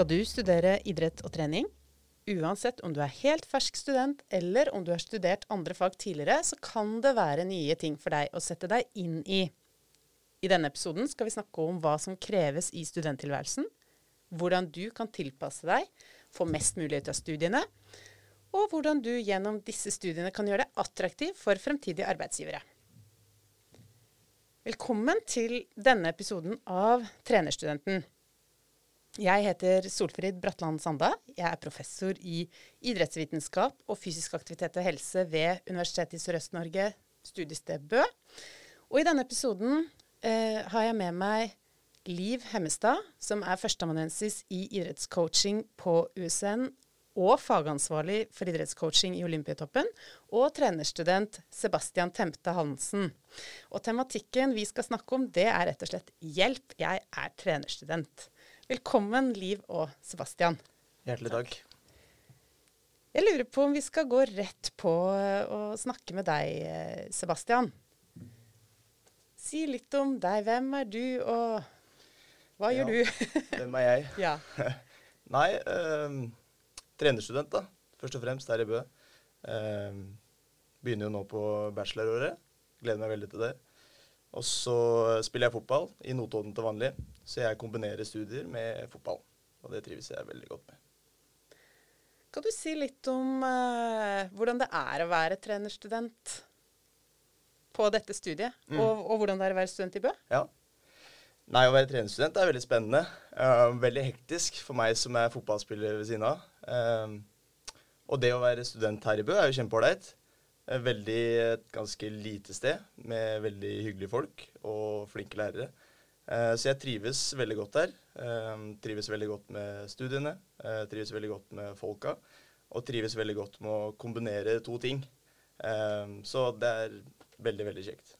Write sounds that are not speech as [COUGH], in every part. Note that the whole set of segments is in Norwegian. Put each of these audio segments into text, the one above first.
Skal du studere idrett og trening? Uansett om du er helt fersk student eller om du har studert andre fag tidligere, så kan det være nye ting for deg å sette deg inn i. I denne episoden skal vi snakke om hva som kreves i studenttilværelsen, hvordan du kan tilpasse deg, få mest mulig ut av studiene, og hvordan du gjennom disse studiene kan gjøre deg attraktiv for fremtidige arbeidsgivere. Velkommen til denne episoden av Trenerstudenten. Jeg heter Solfrid Bratland Sanda. Jeg er professor i idrettsvitenskap og fysisk aktivitet og helse ved Universitetet i Sørøst-Norge, studiested Bø. Og i denne episoden eh, har jeg med meg Liv Hemmestad, som er førsteamanuensis i idrettscoaching på USN og fagansvarlig for idrettscoaching i Olympiatoppen, og trenerstudent Sebastian Temte Hansen. Og tematikken vi skal snakke om, det er rett og slett 'Hjelp, jeg er trenerstudent'. Velkommen, Liv og Sebastian. Hjertelig takk. Jeg lurer på om vi skal gå rett på å snakke med deg, Sebastian. Si litt om deg. Hvem er du, og hva ja, gjør du? [LAUGHS] hvem er jeg? ja. [LAUGHS] Nei, øh, trenerstudent, da. Først og fremst her i Bø. Uh, begynner jo nå på bacheloråret. Gleder meg veldig til det. Og så spiller jeg fotball i Notodden til vanlig, så jeg kombinerer studier med fotball. Og det trives jeg veldig godt med. Kan du si litt om uh, hvordan det er å være trenerstudent på dette studiet? Mm. Og, og, hvordan det er å være student i Bø? Ja. Nei, Å være trenerstudent er veldig spennende. Uh, veldig hektisk for meg som er fotballspiller ved siden av. Uh, og det å være student her i Bø er jo kjempeålreit. Veldig et ganske lite sted med veldig hyggelige folk og flinke lærere. Eh, så jeg trives veldig godt der. Eh, trives veldig godt med studiene. Eh, trives veldig godt med folka. Og trives veldig godt med å kombinere to ting. Så det er veldig, veldig kjekt.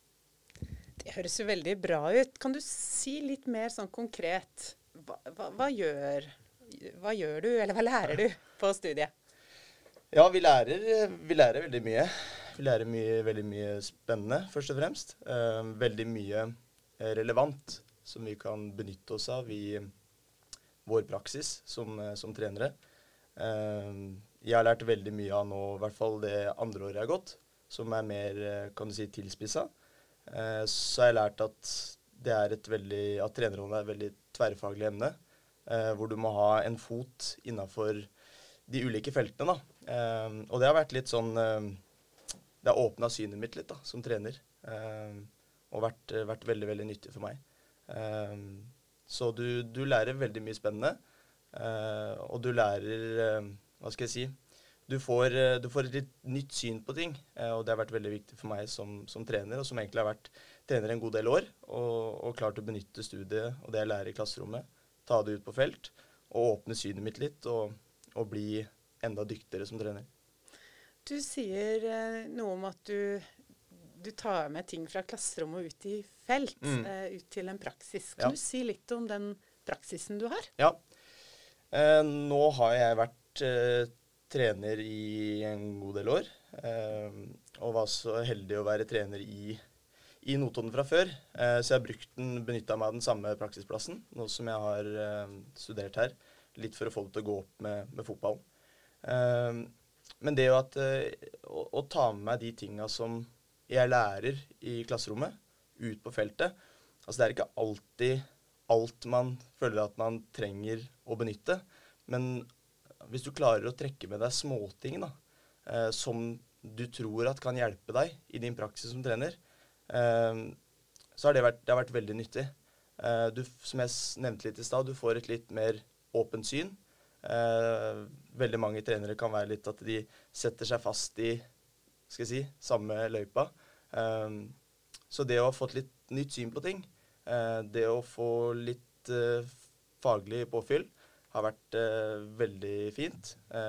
Det høres jo veldig bra ut. Kan du si litt mer sånn konkret hva, hva, hva, gjør, hva gjør, du, eller hva lærer du på studiet? Ja, vi lærer, vi lærer veldig mye. Vi lærer mye, veldig mye spennende, først og fremst. Eh, veldig mye eh, relevant som vi kan benytte oss av i vår praksis som, eh, som trenere. Jeg har lært veldig mye av nå, i hvert fall det andre året jeg har gått, som er mer kan du si, tilspissa. Så har jeg lært at det er et veldig, at trenerrollen er et veldig tverrfaglig emne, hvor du må ha en fot innafor de ulike feltene. da. og det har vært litt sånn det har åpna synet mitt litt da, som trener. Um, og vært, vært, veldig veldig nyttig for meg. Um, så du, du, lærer veldig mye spennende. Uh, og du lærer uh, Hva skal jeg si? Du får, du får, et litt nytt syn på ting. og det har vært veldig viktig for meg som, som, trener, og som egentlig har vært trener en god del år. Og, og klart å benytte studiet og det jeg lærer i klasserommet, ta det ut på felt. Og åpne synet mitt litt, og, og bli enda dyktigere som trener. Du sier eh, noe om at du, du, tar med ting fra klasserommet og ut i felt, mm. eh, ut til en praksis. Kan ja. du si litt om den praksisen du har? Ja. Eh, nå har jeg vært eh, trener i en god del år. Eh, og var så heldig å være trener i, i Notodden fra før. Eh, så jeg har brukt den, benytta meg av den samme praksisplassen, nå som jeg har studert her. Litt for å få det til å gå opp med, med fotballen. Men det jo at uh, å, å, ta med meg de tinga som jeg lærer i klasserommet, ut på feltet Altså det er ikke alltid alt man føler at man trenger å benytte. Men hvis du klarer å trekke med deg småting da, eh, som du tror at kan hjelpe deg i din praksis som trener, eh, så har det vært, det har vært veldig nyttig. Du, som jeg nevnte litt i stad, du får et litt mer åpent syn. Uh, veldig mange trenere kan være litt at de setter seg fast i skal jeg si, samme løypa. Eh, så det å ha fått litt nytt syn på ting, eh, det å få litt uh, faglig påfyll, har vært veldig fint.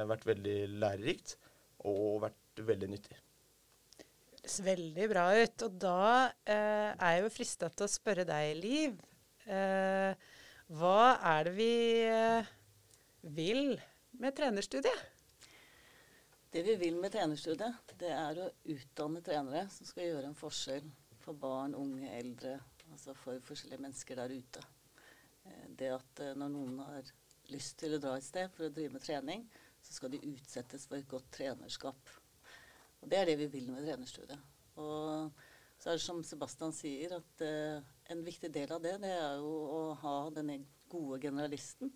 vært veldig lærerikt og vært veldig nyttig. Høres veldig bra ut. Og da er jeg jo frista til å spørre deg, Liv. hva er det vi vil med trenerstudiet? Det vi vil med trenerstudiet, det er å utdanne trenere som skal gjøre en forskjell for barn, unge, eldre, altså for forskjellige mennesker der ute. Eh, det at eh, når noen har lyst til å dra et sted for å drive med trening, så skal de utsettes for et godt trenerskap. Og Det er det vi vil med trenerstudiet. Og så er det som Sebastian sier, at uh, en viktig del av det, det er jo å ha denne gode generalisten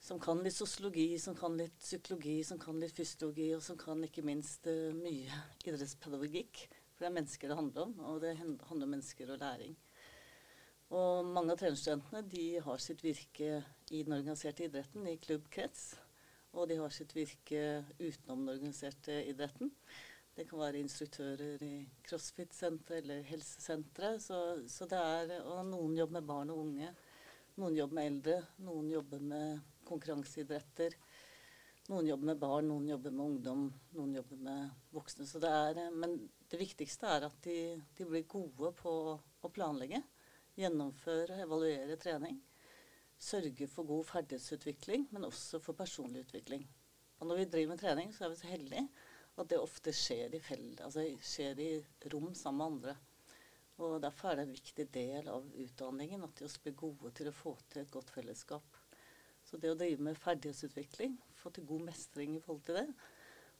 som kan litt sosiologi, som kan litt psykologi, som kan litt fysiologi, og som kan ikke minst uh, mye idrettspedagogikk. For det er mennesker det handler om, og det handler om mennesker og læring. Og mange av trenerstudentene de har sitt virke i den organiserte idretten, i klubbkrets. Og de har sitt virke utenom den organiserte idretten. Det kan være instruktører i crossfit-senteret eller helsesenteret. Så, så, det er, og noen jobber med barn og unge. Noen jobber med eldre. Noen jobber med konkurranseidretter. Noen jobber med barn, noen jobber med ungdom, noen jobber med voksne. Det er, men det viktigste er at de, de blir gode på å planlegge gjennomføre og evaluere trening. Sørge for god ferdighetsutvikling, men også for personlig utvikling. Og når vi driver med trening, så er vi så heldige at det ofte skjer i, feld, altså skjer i rom sammen med andre. Og Derfor er det en viktig del av utdanningen at de også blir gode til å få til et godt fellesskap. Så det å drive med ferdighetsutvikling, få til god mestring i forhold til det,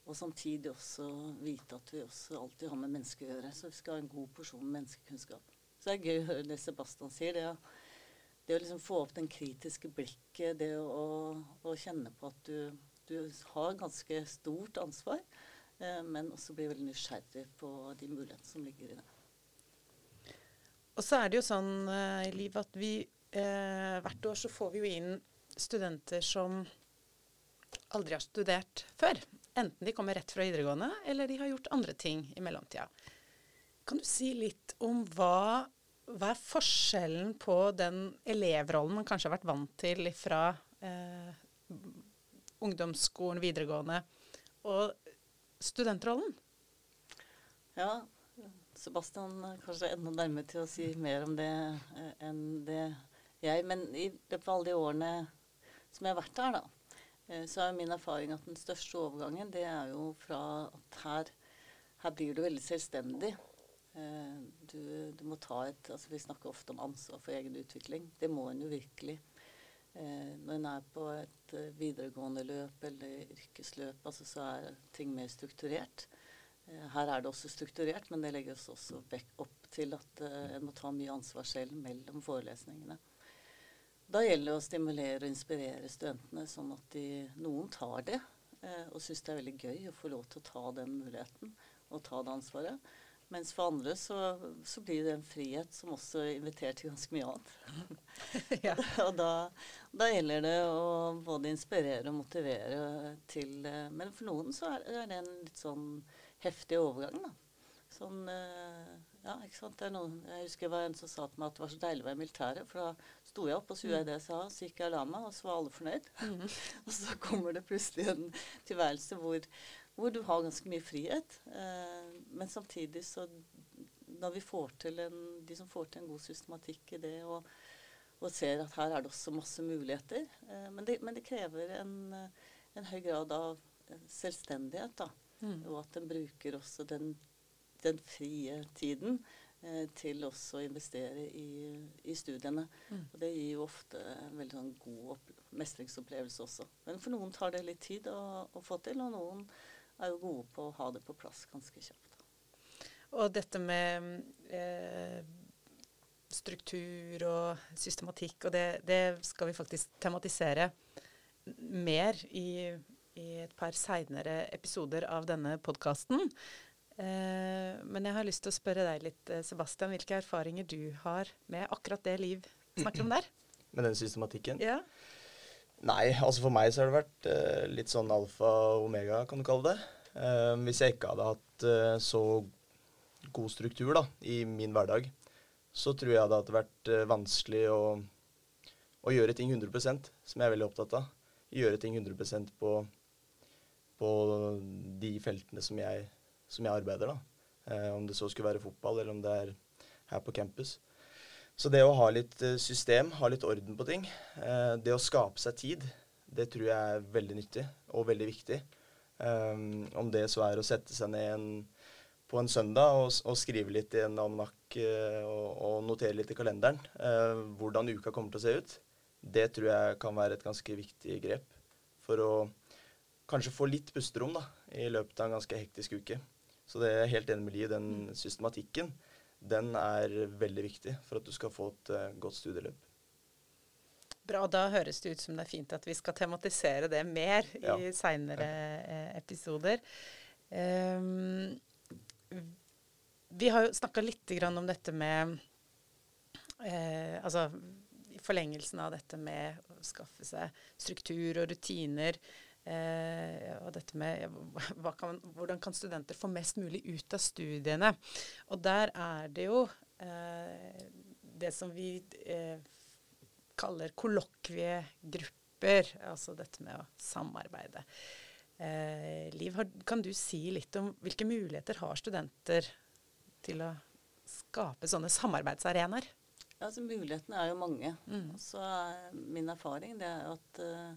og samtidig også vite at vi også alltid har med mennesker å gjøre. Så vi skal ha en god porsjon menneskekunnskap. Så det er gøy å høre det Sebastian sier. Det, det å liksom få opp den kritiske blikket, det å, å kjenne på at du, du, har ganske stort ansvar, eh, men også bli veldig nysgjerrig på de mulighetene som ligger i det. Og så er det jo sånn uh, i livet at vi eh, hvert år så får vi jo inn studenter som aldri har studert før. Enten de kommer rett fra videregående, eller de har gjort andre ting i mellomtida. Kan du si litt om hva, hva er forskjellen på den elevrollen man kanskje har vært vant til fra eh, ungdomsskolen, videregående, og studentrollen? Ja, Sebastian er kanskje enda nærmere til å si mer om det eh, enn det jeg. Men i løpet av alle de årene som jeg har vært her, da, eh, så er min erfaring at den største overgangen det er jo fra at her, her blir du veldig selvstendig. Eh, du, du, må ta et altså Vi snakker ofte om ansvar for egen utvikling. Det må en jo virkelig. Eh, når en er på et videregående løp eller yrkesløp, altså, så er ting mer strukturert. her er det også strukturert, men det legges også opp til at en må ta mye ansvar selv mellom forelesningene. Da gjelder det å stimulere og inspirere studentene, sånn at de, noen tar det og syns det er veldig gøy å få lov til å ta den muligheten og ta det ansvaret. Mens for andre så, så, blir det en frihet som også inviterer til ganske mye annet. [LAUGHS] ja. [LAUGHS] og da, da, gjelder det å både inspirere og motivere til Men for noen så er, er det en litt sånn heftig overgang, da. Sånn eh, Ja, ikke sant. Det noen, jeg husker det var en som sa til meg at det var så deilig å være i militæret. For da sto jeg opp, og så gjorde jeg det jeg sa, så gikk jeg og la meg, og så var alle fornøyd. Mm. [LAUGHS] og så kommer det plutselig en tilværelse hvor hvor du har ganske mye frihet. Eh, men samtidig så Når vi får til en, de som får til en god systematikk i det, og, og ser at her er det også masse muligheter eh, men, det, men, det, krever en, en, høy grad av selvstendighet, da. Mm. Og at en bruker også den, den frie tiden til også å investere i, i studiene. Mm. Og det gir jo ofte en veldig sånn god mestringsopplevelse også. Men for noen tar det litt tid å, å få til, og noen er jo gode på å ha det på plass ganske kjapt. Og dette med eh, struktur og systematikk, og det, det, skal vi faktisk tematisere mer i, i et par seinere episoder av denne podkasten. Eh, men jeg har lyst til å spørre deg litt, eh, Sebastian, hvilke erfaringer du har med akkurat det Liv snakker om der? [CLEARS THROAT] Med den systematikken? Ja. Nei, altså for meg så har det vært uh, litt sånn alfa og omega, kan du kalle det. Hvis jeg ikke hadde hatt så god struktur da, i min hverdag, så tror jeg det hadde vært vanskelig å, å, gjøre ting 100% som jeg er veldig opptatt av. Gjøre ting 100% på, på de feltene som jeg, som jeg arbeider, da. om det så skulle være fotball, eller om det er her på campus. Så det å ha litt eh, system, ha litt orden på ting, eh, det å skape seg tid, det tror jeg er veldig nyttig og veldig viktig. Um, om det så er å sette seg ned en, på en søndag og, og, skrive litt i en almanakk uh, og, og, notere litt i kalenderen uh, hvordan uka kommer til å se ut. Det tror jeg kan være et ganske viktig grep for å kanskje få litt pusterom da, i løpet av en ganske hektisk uke. Så det er jeg helt enig med Liv. Den Mm. systematikken den er veldig viktig for at du skal få et uh, godt studieløp. Bra, da høres det ut som det er fint at vi skal tematisere det mer Ja. i seinere eh, episoder. Um, vi har jo snakka litt grann om dette med eh, Altså i forlengelsen av dette med å skaffe seg struktur og rutiner. Eh, og dette med kan, hvordan kan studenter få mest mulig ut av studiene. Og der er det jo eh, det som vi eh, kaller kollokviegrupper. Altså dette med å samarbeide. Eh, Liv, har, kan du si litt om hvilke muligheter har studenter til å skape sånne samarbeidsarenaer? Ja, altså Mulighetene er jo mange. Mm. Så min erfaring det er at eh,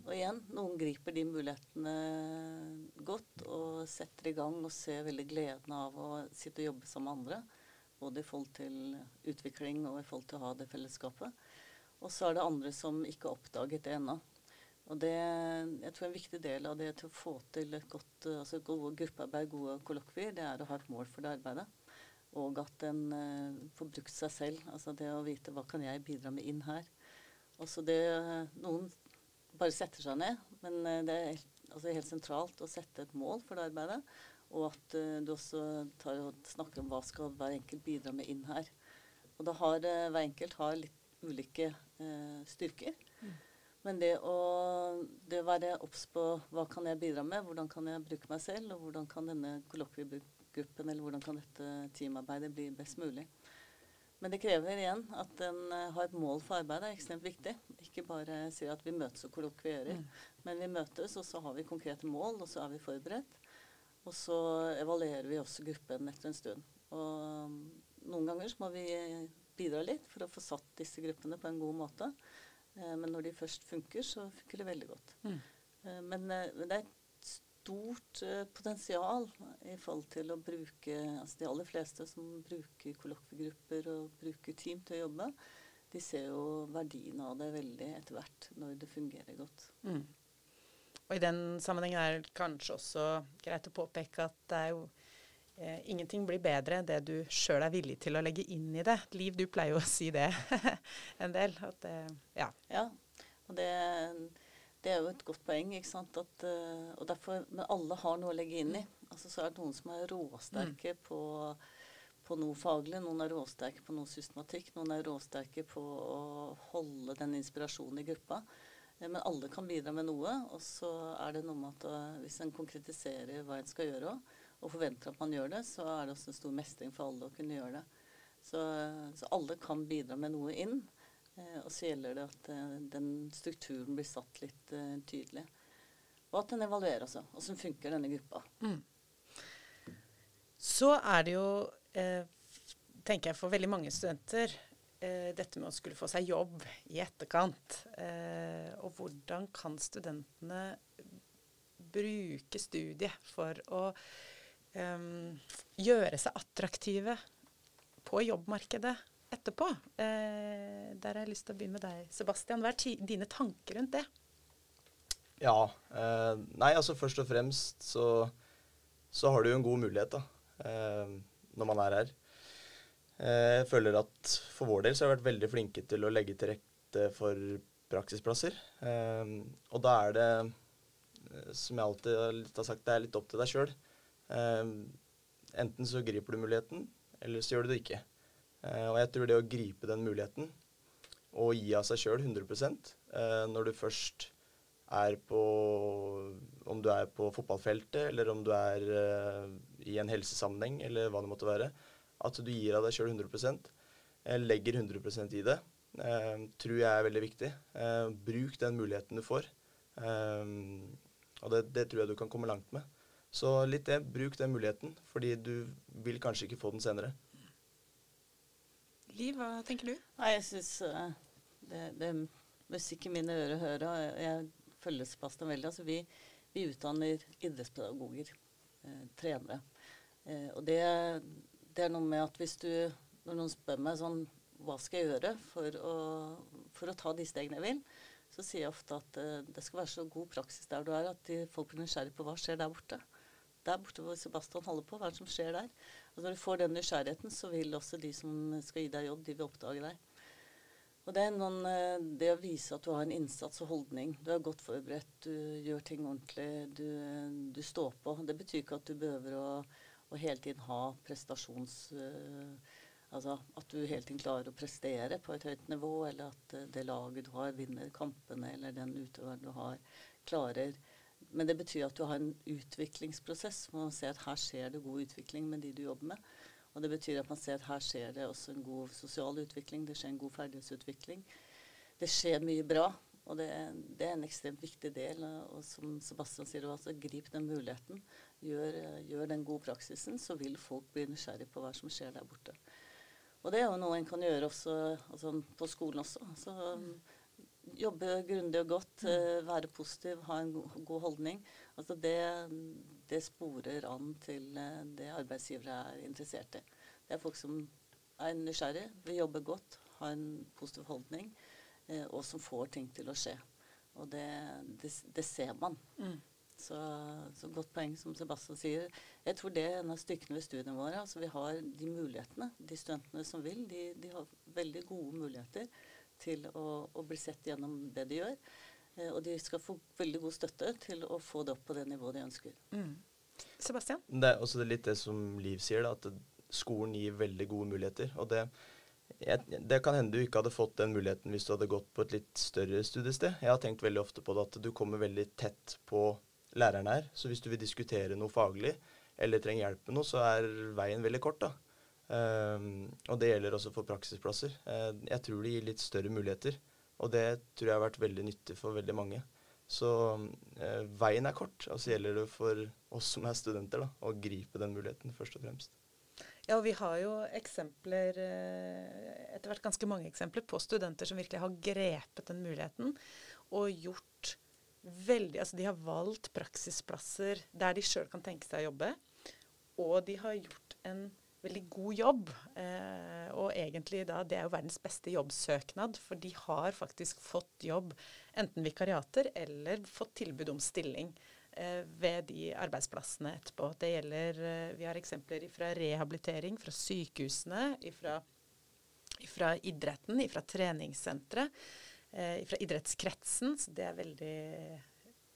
Og igjen, noen griper de mulighetene godt og setter i gang og ser veldig gleden av å sitte og jobbe sammen med andre. Både i forhold til utvikling og i forhold til å ha det fellesskapet. Og så er det andre som ikke har oppdaget det ennå. Og det, jeg tror en viktig del av det til å få til et godt eh, altså gode gruppearbeid, gode kollokvier, det er å ha et mål for det arbeidet. Og at en uh, får brukt seg selv. Altså det å vite hva kan jeg bidra med inn her. Også det Noen bare setter seg ned, men eh, det er altså helt sentralt å sette et mål for det arbeidet. Og at uh, du også tar og snakker om hva skal hver enkelt bidra med inn her. Og da har uh, hver enkelt har litt ulike uh, styrker. Men det å, det å være obs på hva kan jeg bidra med, hvordan kan jeg bruke meg selv, og hvordan kan denne kollokviegruppen eller hvordan kan dette teamarbeidet bli best mulig. Men det krever igjen at en eh, har et mål for arbeidet, er ekstremt viktig. Ikke bare si at vi møtes og kollokvierer, men vi møtes, og så har vi konkrete mål, og så er vi forberedt. Og så evaluerer vi også gruppen etter en stund. Og um, noen ganger så må vi bidra litt for å få satt disse gruppene på en god måte. Eh, men når de først funker, så funker det veldig godt. Mm. Eh, men, eh, det er stort eh, potensial i forhold til å bruke altså De aller fleste som bruker kollokviegrupper og bruker team til å jobbe, de ser jo verdien av det veldig etter hvert når det fungerer godt. Mm. Og i den sammenhengen er det kanskje også greit å påpeke at det er jo eh, ingenting blir bedre enn det du sjøl er villig til å legge inn i det. Liv, du pleier jo å si det [LAUGHS] en del. At det, ja. Ja, og det, det er jo et godt poeng. ikke sant? At, eh, og derfor, men alle har noe å legge inn i. Altså, så er det noen som er råsterke på, på noe faglig, noen er råsterke på noe systematikk, noen er råsterke på å holde den inspirasjonen i gruppa. Eh, Men alle kan bidra med noe. Og så er det noe med at eh, hvis en konkretiserer hva en skal gjøre, og forventer at man gjør det, så er det også en stor mestring for alle å kunne gjøre det. Så, så alle kan bidra med noe inn. Eh, og så gjelder det at eh, den strukturen blir satt litt eh, tydelig. Og at den evaluerer også. Åssen funker denne gruppa. Så er det jo, tenker jeg for veldig mange studenter, dette med å skulle få seg jobb i etterkant. Og hvordan kan studentene bruke studiet for å gjøre seg attraktive på jobbmarkedet etterpå? Eh, der har jeg lyst til å begynne med deg, Sebastian. Hva er dine tanker rundt det? Ja. Eh, nei, altså først og fremst så, så har du jo en god mulighet, da. Eh, når man er her. Eh, jeg føler at for vår del så har vi vært veldig flinke til å legge til rette for praksisplasser. Eh, og da er det, eh, som jeg alltid har sagt, det er litt opp til deg sjøl. Enten så griper du muligheten, eller så gjør du det ikke. Eh, og jeg tror det å gripe den muligheten og gi av seg sjøl 100 eh, når du først er på Om du er på fotballfeltet, eller om du er eh, i en helsesammenheng, eller hva det måtte være. At du gir av deg sjøl 100 eh, legger 100% i det, tror jeg er veldig viktig. Bruk den muligheten du får. Og det, det tror jeg du kan komme langt med. Så litt det, bruk den muligheten, fordi du vil kanskje ikke få den senere. Liv, hva tenker du? Nei, jeg syns det, det er musikk i mine ører hører. Og jeg følger Sebastian veldig. Altså, vi, vi utdanner idrettspedagoger, eh, trenere. Eh, og det, det er noe med at hvis du Når noen spør meg sånn hva skal jeg gjøre for å, for å ta de stegene jeg vil, så sier jeg ofte at uh, det skal være så god praksis der du er, at de, folk blir nysgjerrige på hva skjer der borte. Der borte hvor Sebastian holder på, hva er det som skjer der? Og når du får den nysgjerrigheten, så vil også de som skal gi deg jobb, de vil oppdage deg. Og det er noen, eh, det å vise at du har en innsats og holdning. Du er godt forberedt, du gjør ting ordentlig, du, du står på. Det betyr ikke at du behøver å, å hele tiden ha prestasjons... Uh, altså at du hele tiden klarer å prestere på et høyt nivå, eller at uh, det laget du har, vinner kampene, eller den utøveren du har, klarer. Men det betyr at du har en utviklingsprosess. Man ser at her skjer det god utvikling med de du jobber med. Og det betyr at man ser at her skjer det også en god sosial utvikling, det skjer en god ferdighetsutvikling. Det skjer mye bra, og det, det er en ekstremt viktig del. Og som Sebastian sier, altså, grip den muligheten. Gjør, gjør, den gode praksisen, så vil folk bli nysgjerrig på hva som skjer der borte. Og det er jo noe en kan gjøre også altså, på skolen også. Altså, jobbe grundig og godt, uh, være positiv, ha en god holdning. Altså det, det sporer an til uh, det arbeidsgivere er interessert i. Det er folk som er nysgjerrige, vil jobbe godt, ha en positiv holdning, uh, og som får ting til å skje. Og det, det, det ser man. Mm. Så, så, godt poeng som Sebastian sier. Jeg tror det er en av styrkene ved studiene våre. Altså vi har de mulighetene. De studentene som vil, de, de har veldig gode muligheter til å, å bli sett gjennom det de gjør. Eh, og de skal få veldig god støtte til å få det opp på det nivået de ønsker. Mm. Sebastian? Det er også litt det som Liv sier, da, at skolen gir veldig gode muligheter. og det jeg, det kan hende du ikke hadde fått den muligheten hvis du hadde gått på et litt større studiested. Jeg har tenkt veldig ofte på det at du kommer veldig tett på læreren her. Så hvis du vil diskutere noe faglig eller trenger hjelp med noe, så er veien veldig kort. da. Um, og det gjelder også for praksisplasser. Uh, jeg tror det gir litt større muligheter, og det tror jeg har vært veldig nyttig for veldig mange. Så uh, veien er kort, og så gjelder det for oss som er studenter, da, å gripe den muligheten først og fremst. Ja, og vi har jo eksempler, uh, etter hvert ganske mange eksempler, på studenter som virkelig har grepet den muligheten og gjort veldig Altså de har valgt praksisplasser der de sjøl kan tenke seg å jobbe, og de har gjort en veldig god jobb. Eh, og egentlig da, det er jo verdens beste jobbsøknad, for de har faktisk fått jobb, enten vikariater eller fått tilbud om stilling eh, ved de arbeidsplassene etterpå. Det gjelder eh, Vi har eksempler fra rehabilitering, fra sykehusene, fra, idretten, fra treningssentre, eh, fra idrettskretsen. Så det er veldig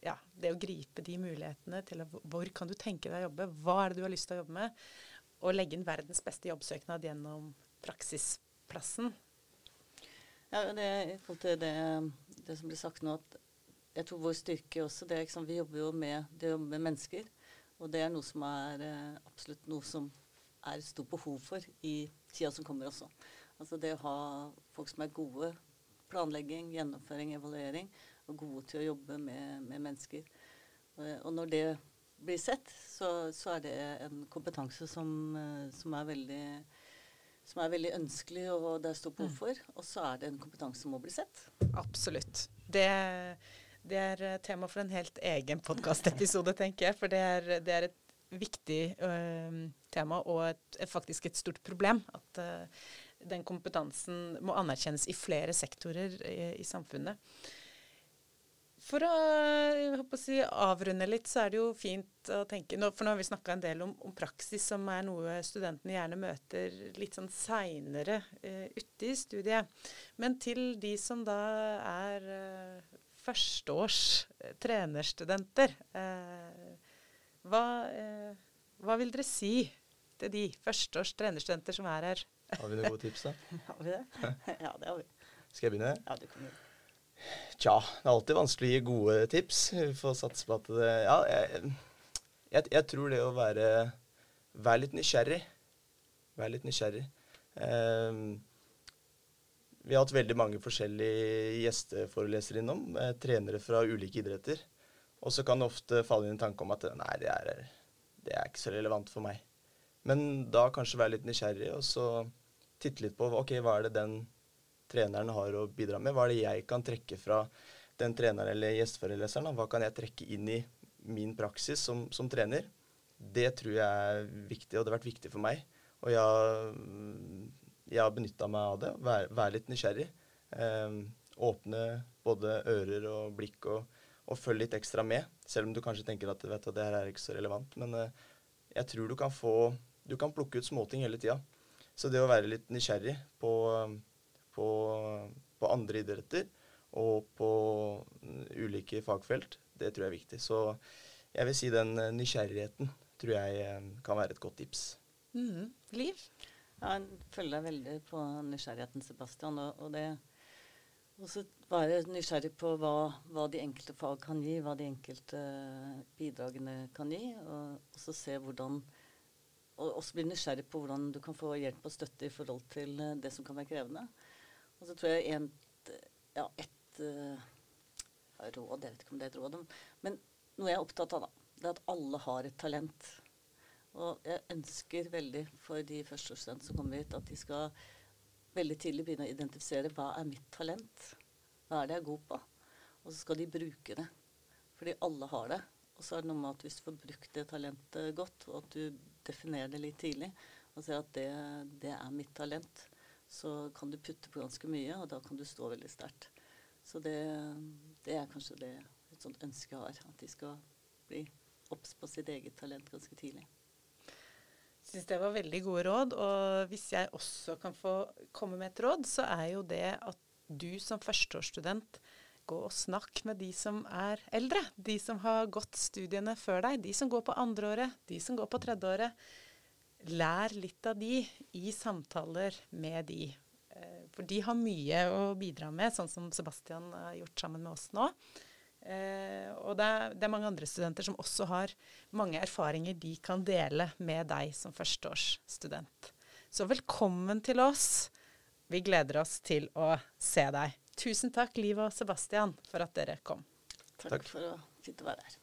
ja, det å gripe de mulighetene til å, hvor kan du tenke deg å jobbe, hva er det du har lyst til å jobbe med, å legge inn verdens beste jobbsøknad gjennom praksisplassen. Ja, det, I forhold til det, det, som blir sagt nå, at jeg tror vår styrke også det er liksom, Vi jobber jo med, jobber med mennesker. Og det er noe som er eh, absolutt noe som er stort behov for i tida som kommer også. Altså det å ha folk som er gode. Planlegging, gjennomføring, evaluering. Og gode til å jobbe med, med mennesker. Og når det blir sett, så, så er det en kompetanse som, eh, som, er veldig, som, er veldig ønskelig, og det er stort behov mm. for. Og så er det en kompetanse som må bli sett. Absolutt. Det, det er tema for en helt egen podkastepisode, [LAUGHS] tenker jeg. For det er, det er et viktig øh, tema og et, faktisk et stort problem. At øh, den kompetansen må anerkjennes i flere sektorer i, i samfunnet. For å, å si, avrunde litt, så er det jo fint å tenke nå, For nå har vi snakka en del om, om, praksis, som er noe studentene gjerne møter litt sånn seinere uh, ute i studiet. Men til de som da er uh, førsteårs uh, trenerstudenter, hva, hva, vil dere si til de førsteårs trenerstudenter som er her? Har vi noen gode tips, da? [LAUGHS] har vi det? [LAUGHS] ja, det har vi. Skal jeg begynne? Ja, du kan gjøre Tja, det er alltid vanskelig å gi gode tips. Vi får satse på at det Ja, jeg, jeg, jeg tror det å være Vær litt nysgjerrig. Vær litt nysgjerrig. Eh, vi har hatt veldig mange forskjellige gjesteforelesere innom. Eh, trenere fra ulike idretter. Og så kan det ofte falle inn en tanke om at nei, det er, det er ikke så relevant for meg. Men da kanskje være litt nysgjerrig, og så titte litt på ok, hva er det den treneren har å bidra med. Hva er det jeg kan trekke fra den treneren eller gjesteforeleseren? Hva kan jeg trekke inn i min praksis som, som, trener? Det tror jeg er viktig, og det har vært viktig for meg. Og jeg jeg har benytta meg av det. Være, vær litt nysgjerrig. Eh, åpne både ører og blikk, og, og følge litt ekstra med. Selv om du kanskje tenker at vet du, det her er ikke så relevant. Men eh, jeg tror du kan få Du kan plukke ut småting hele tida. Så det å være litt nysgjerrig på, på, på andre idretter og på ulike fagfelt, det tror jeg er viktig. Så jeg vil si den nysgjerrigheten tror jeg kan være et godt tips. Mm. Liv? Ja, jeg følger deg veldig på nysgjerrigheten, Sebastian. Og, og det også være nysgjerrig på hva, hva, de enkelte fag kan gi, hva de enkelte bidragene kan gi. Og også se hvordan og også bli nysgjerrig på hvordan du kan få hjelp og støtte i forhold til eh, det som kan være krevende. Og så tror jeg en, ja, et uh, råd Jeg vet ikke om det er et råd, men noe jeg er opptatt av, da, det er at alle har et talent. Og jeg ønsker veldig for de førsteårsstudentene som kommer hit, at de skal veldig tidlig begynne å identifisere hva er mitt talent. Hva er det jeg er god på? Og så skal de bruke det. Fordi alle har det. Og så er det noe med at hvis du får brukt det talentet godt, og at du definerer det litt tidlig, og ser at det, det er mitt talent, så kan du putte på ganske mye, og da kan du stå veldig sterkt. Så det, det, er kanskje det et sånt ønske jeg har. At de skal bli obs på sitt eget talent ganske tidlig Jeg syns det var veldig gode råd. Og hvis jeg også kan få komme med et råd, så er jo det at du som førsteårsstudent gå og snakk med de som er eldre. De som har gått studiene før deg. De som går på andreåret, de som går på tredjeåret. Lær litt av de i samtaler med de. Eh, for de har mye å bidra med, sånn som Sebastian har gjort sammen med oss nå. Eh, og det er, det er, mange andre studenter som også har mange erfaringer de kan dele med deg som førsteårsstudent. Så velkommen til oss. Vi gleder oss til å se deg. Tusen takk, Liv og Sebastian, for at dere kom. Takk, takk. for å sitte og være her.